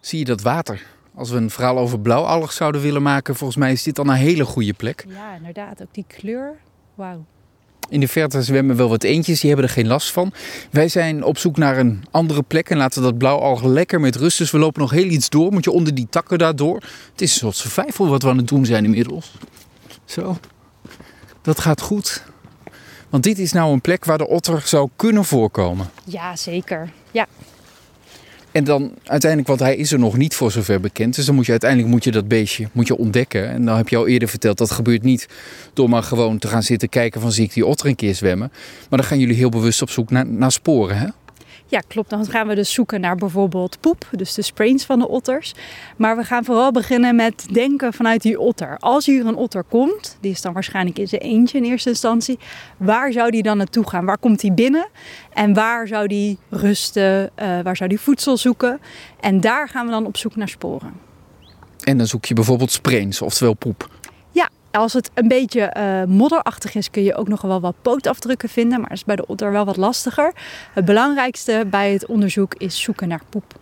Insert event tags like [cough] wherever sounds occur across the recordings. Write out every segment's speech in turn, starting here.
Zie je dat water? Als we een verhaal over blauwalg zouden willen maken, volgens mij is dit dan een hele goede plek. Ja, inderdaad. Ook die kleur. Wauw. In de verte zwemmen wel wat eentjes, die hebben er geen last van. Wij zijn op zoek naar een andere plek en laten dat blauwalg lekker met rust. Dus we lopen nog heel iets door. Moet je onder die takken daardoor. Het is een soort survival wat we aan het doen zijn inmiddels. Zo. Dat gaat goed. Want dit is nou een plek waar de otter zou kunnen voorkomen. Ja, zeker. Ja. En dan uiteindelijk, want hij is er nog niet voor zover bekend. Dus dan moet je uiteindelijk moet je dat beestje moet je ontdekken. En dan heb je al eerder verteld, dat gebeurt niet door maar gewoon te gaan zitten kijken van zie ik die otter een keer zwemmen. Maar dan gaan jullie heel bewust op zoek naar, naar sporen, hè? Ja, klopt. Dan gaan we dus zoeken naar bijvoorbeeld poep, dus de sprains van de otters. Maar we gaan vooral beginnen met denken vanuit die otter. Als hier een otter komt, die is dan waarschijnlijk in zijn eentje in eerste instantie, waar zou die dan naartoe gaan? Waar komt hij binnen? En waar zou die rusten? Uh, waar zou die voedsel zoeken? En daar gaan we dan op zoek naar sporen. En dan zoek je bijvoorbeeld sprains, oftewel poep. Als het een beetje uh, modderachtig is, kun je ook nog wel wat pootafdrukken vinden. Maar dat is bij de otter wel wat lastiger. Het belangrijkste bij het onderzoek is zoeken naar poep.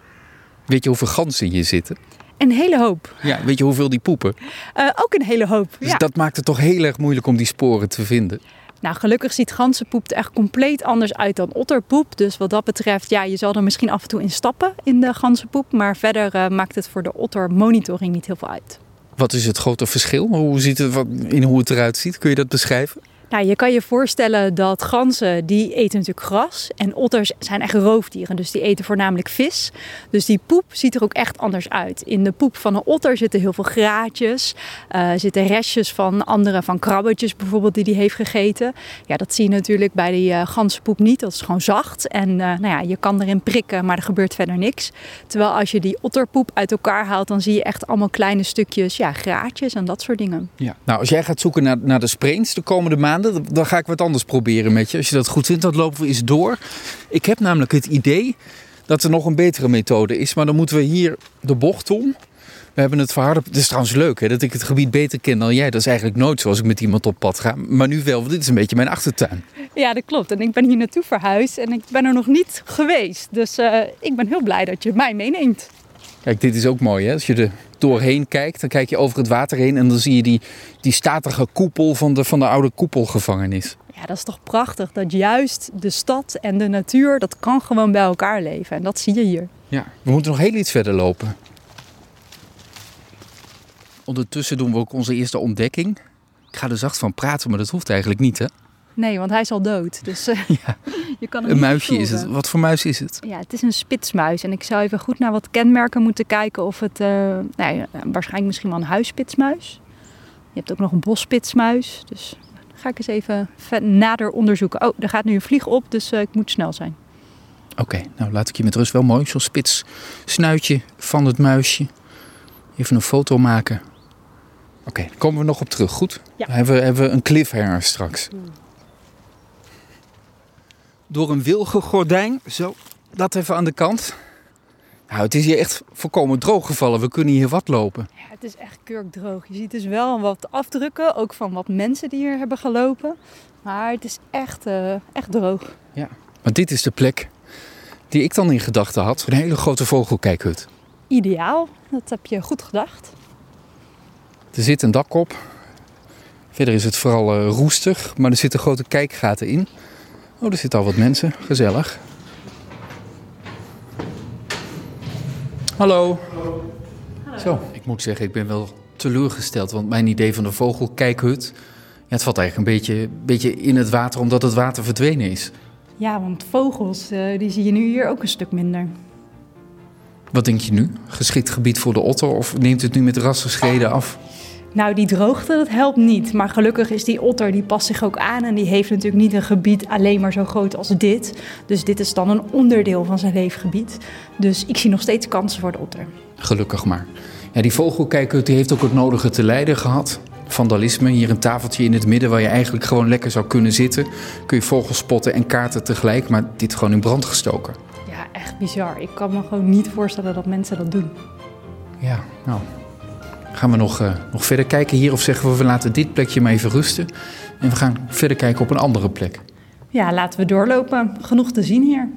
Weet je hoeveel ganzen hier zitten? Een hele hoop. Ja, weet je hoeveel die poepen? Uh, ook een hele hoop. Dus dat maakt het toch heel erg moeilijk om die sporen te vinden. Nou, gelukkig ziet ganzenpoep er echt compleet anders uit dan otterpoep. Dus wat dat betreft, ja, je zal er misschien af en toe in stappen in de ganzenpoep. Maar verder uh, maakt het voor de ottermonitoring niet heel veel uit. Wat is het grote verschil? Hoe ziet het, in hoe het eruit ziet? Kun je dat beschrijven? Nou, je kan je voorstellen dat ganzen, die eten natuurlijk gras. En otters zijn echt roofdieren, dus die eten voornamelijk vis. Dus die poep ziet er ook echt anders uit. In de poep van een otter zitten heel veel graatjes. Uh, zitten restjes van andere, van krabbetjes bijvoorbeeld, die die heeft gegeten. Ja, dat zie je natuurlijk bij die uh, ganzenpoep niet. Dat is gewoon zacht. En uh, nou ja, je kan erin prikken, maar er gebeurt verder niks. Terwijl als je die otterpoep uit elkaar haalt, dan zie je echt allemaal kleine stukjes, ja, graatjes en dat soort dingen. Ja. Nou, als jij gaat zoeken naar, naar de sprains de komende maanden dan ga ik wat anders proberen met je. Als je dat goed vindt, dan lopen we eens door. Ik heb namelijk het idee dat er nog een betere methode is. Maar dan moeten we hier de bocht om. We hebben het verharden. Het is trouwens leuk hè, dat ik het gebied beter ken dan jij. Dat is eigenlijk nooit zoals ik met iemand op pad ga. Maar nu wel, want dit is een beetje mijn achtertuin. Ja, dat klopt. En ik ben hier naartoe verhuisd en ik ben er nog niet geweest. Dus uh, ik ben heel blij dat je mij meeneemt. Kijk, dit is ook mooi hè. Als je er doorheen kijkt, dan kijk je over het water heen en dan zie je die, die statige koepel van de, van de oude koepelgevangenis. Ja, dat is toch prachtig dat juist de stad en de natuur, dat kan gewoon bij elkaar leven. En dat zie je hier. Ja, we moeten nog heel iets verder lopen. Ondertussen doen we ook onze eerste ontdekking. Ik ga er zacht van praten, maar dat hoeft eigenlijk niet, hè? Nee, want hij is al dood. Dus uh, [laughs] ja. [laughs] je kan hem Een muisje is het. Wat voor muis is het? Ja, het is een spitsmuis. En ik zou even goed naar wat kenmerken moeten kijken of het... Uh, nou ja, waarschijnlijk misschien wel een huisspitsmuis. Je hebt ook nog een bosspitsmuis. Dus ga ik eens even nader onderzoeken. Oh, er gaat nu een vlieg op, dus uh, ik moet snel zijn. Oké, okay, nou laat ik je met rust wel mooi zo'n spits snuitje van het muisje. Even een foto maken. Oké, okay, komen we nog op terug, goed? Ja. Dan hebben we, hebben we een cliffhanger straks. Hmm door een wilgengordijn. Zo, dat even aan de kant. Nou, het is hier echt volkomen droog gevallen. We kunnen hier wat lopen. Ja, het is echt kurkdroog. Je ziet dus wel wat afdrukken, ook van wat mensen die hier hebben gelopen. Maar het is echt, uh, echt droog. Ja, maar dit is de plek die ik dan in gedachten had. Een hele grote vogelkijkhut. Ideaal, dat heb je goed gedacht. Er zit een dak op. Verder is het vooral uh, roestig, maar er zitten grote kijkgaten in. Oh, er zitten al wat mensen. Gezellig. Hallo. Hallo. Zo, ik moet zeggen, ik ben wel teleurgesteld. Want mijn idee van de vogelkijkhut... Ja, het valt eigenlijk een beetje, beetje in het water omdat het water verdwenen is. Ja, want vogels, uh, die zie je nu hier ook een stuk minder. Wat denk je nu? Geschikt gebied voor de otter of neemt het nu met rassenschreden af? Nou, die droogte, dat helpt niet. Maar gelukkig is die otter, die past zich ook aan. En die heeft natuurlijk niet een gebied alleen maar zo groot als dit. Dus dit is dan een onderdeel van zijn leefgebied. Dus ik zie nog steeds kansen voor de otter. Gelukkig maar. Ja, die vogelkijker die heeft ook het nodige te lijden gehad. Vandalisme, hier een tafeltje in het midden waar je eigenlijk gewoon lekker zou kunnen zitten. Kun je vogels spotten en kaarten tegelijk, maar dit gewoon in brand gestoken. Ja, echt bizar. Ik kan me gewoon niet voorstellen dat mensen dat doen. Ja, nou, Gaan we nog, uh, nog verder kijken hier of zeggen we we laten dit plekje maar even rusten. En we gaan verder kijken op een andere plek. Ja, laten we doorlopen. Genoeg te zien hier.